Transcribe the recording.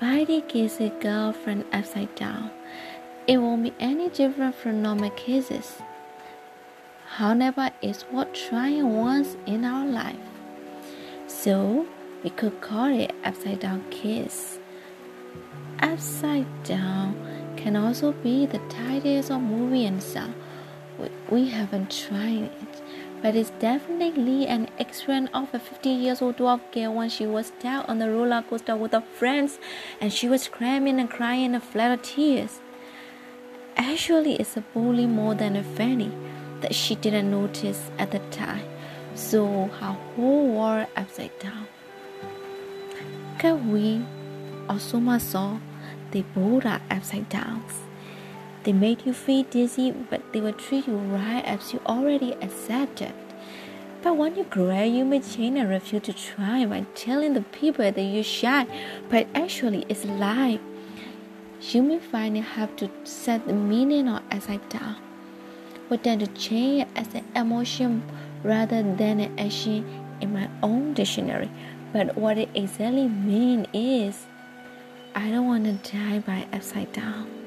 Heidi kisses a girlfriend upside down. It won't be any different from normal kisses. However, it's worth trying once in our life. So, we could call it upside down kiss. Upside down can also be the title of movie and song. We, haven't tried it, but it's definitely an experience of a 50 years old dwarf girl when she was down on the roller coaster with her friends and she was screaming and crying and flood of tears. Actually, it's a bully more than a fanny that she didn't notice at the time. So her whole world upside down. Can we also saw they both are upside down. They made you feel dizzy, but they will treat you right as you already accepted. But when you grow, you may change and refuse to try by telling the people that you're shy, but actually it's a lie. You may find you have to set the meaning of upside down. We tend to change as an emotion rather than an action in my own dictionary. But what it exactly means is I don't want to die by upside down.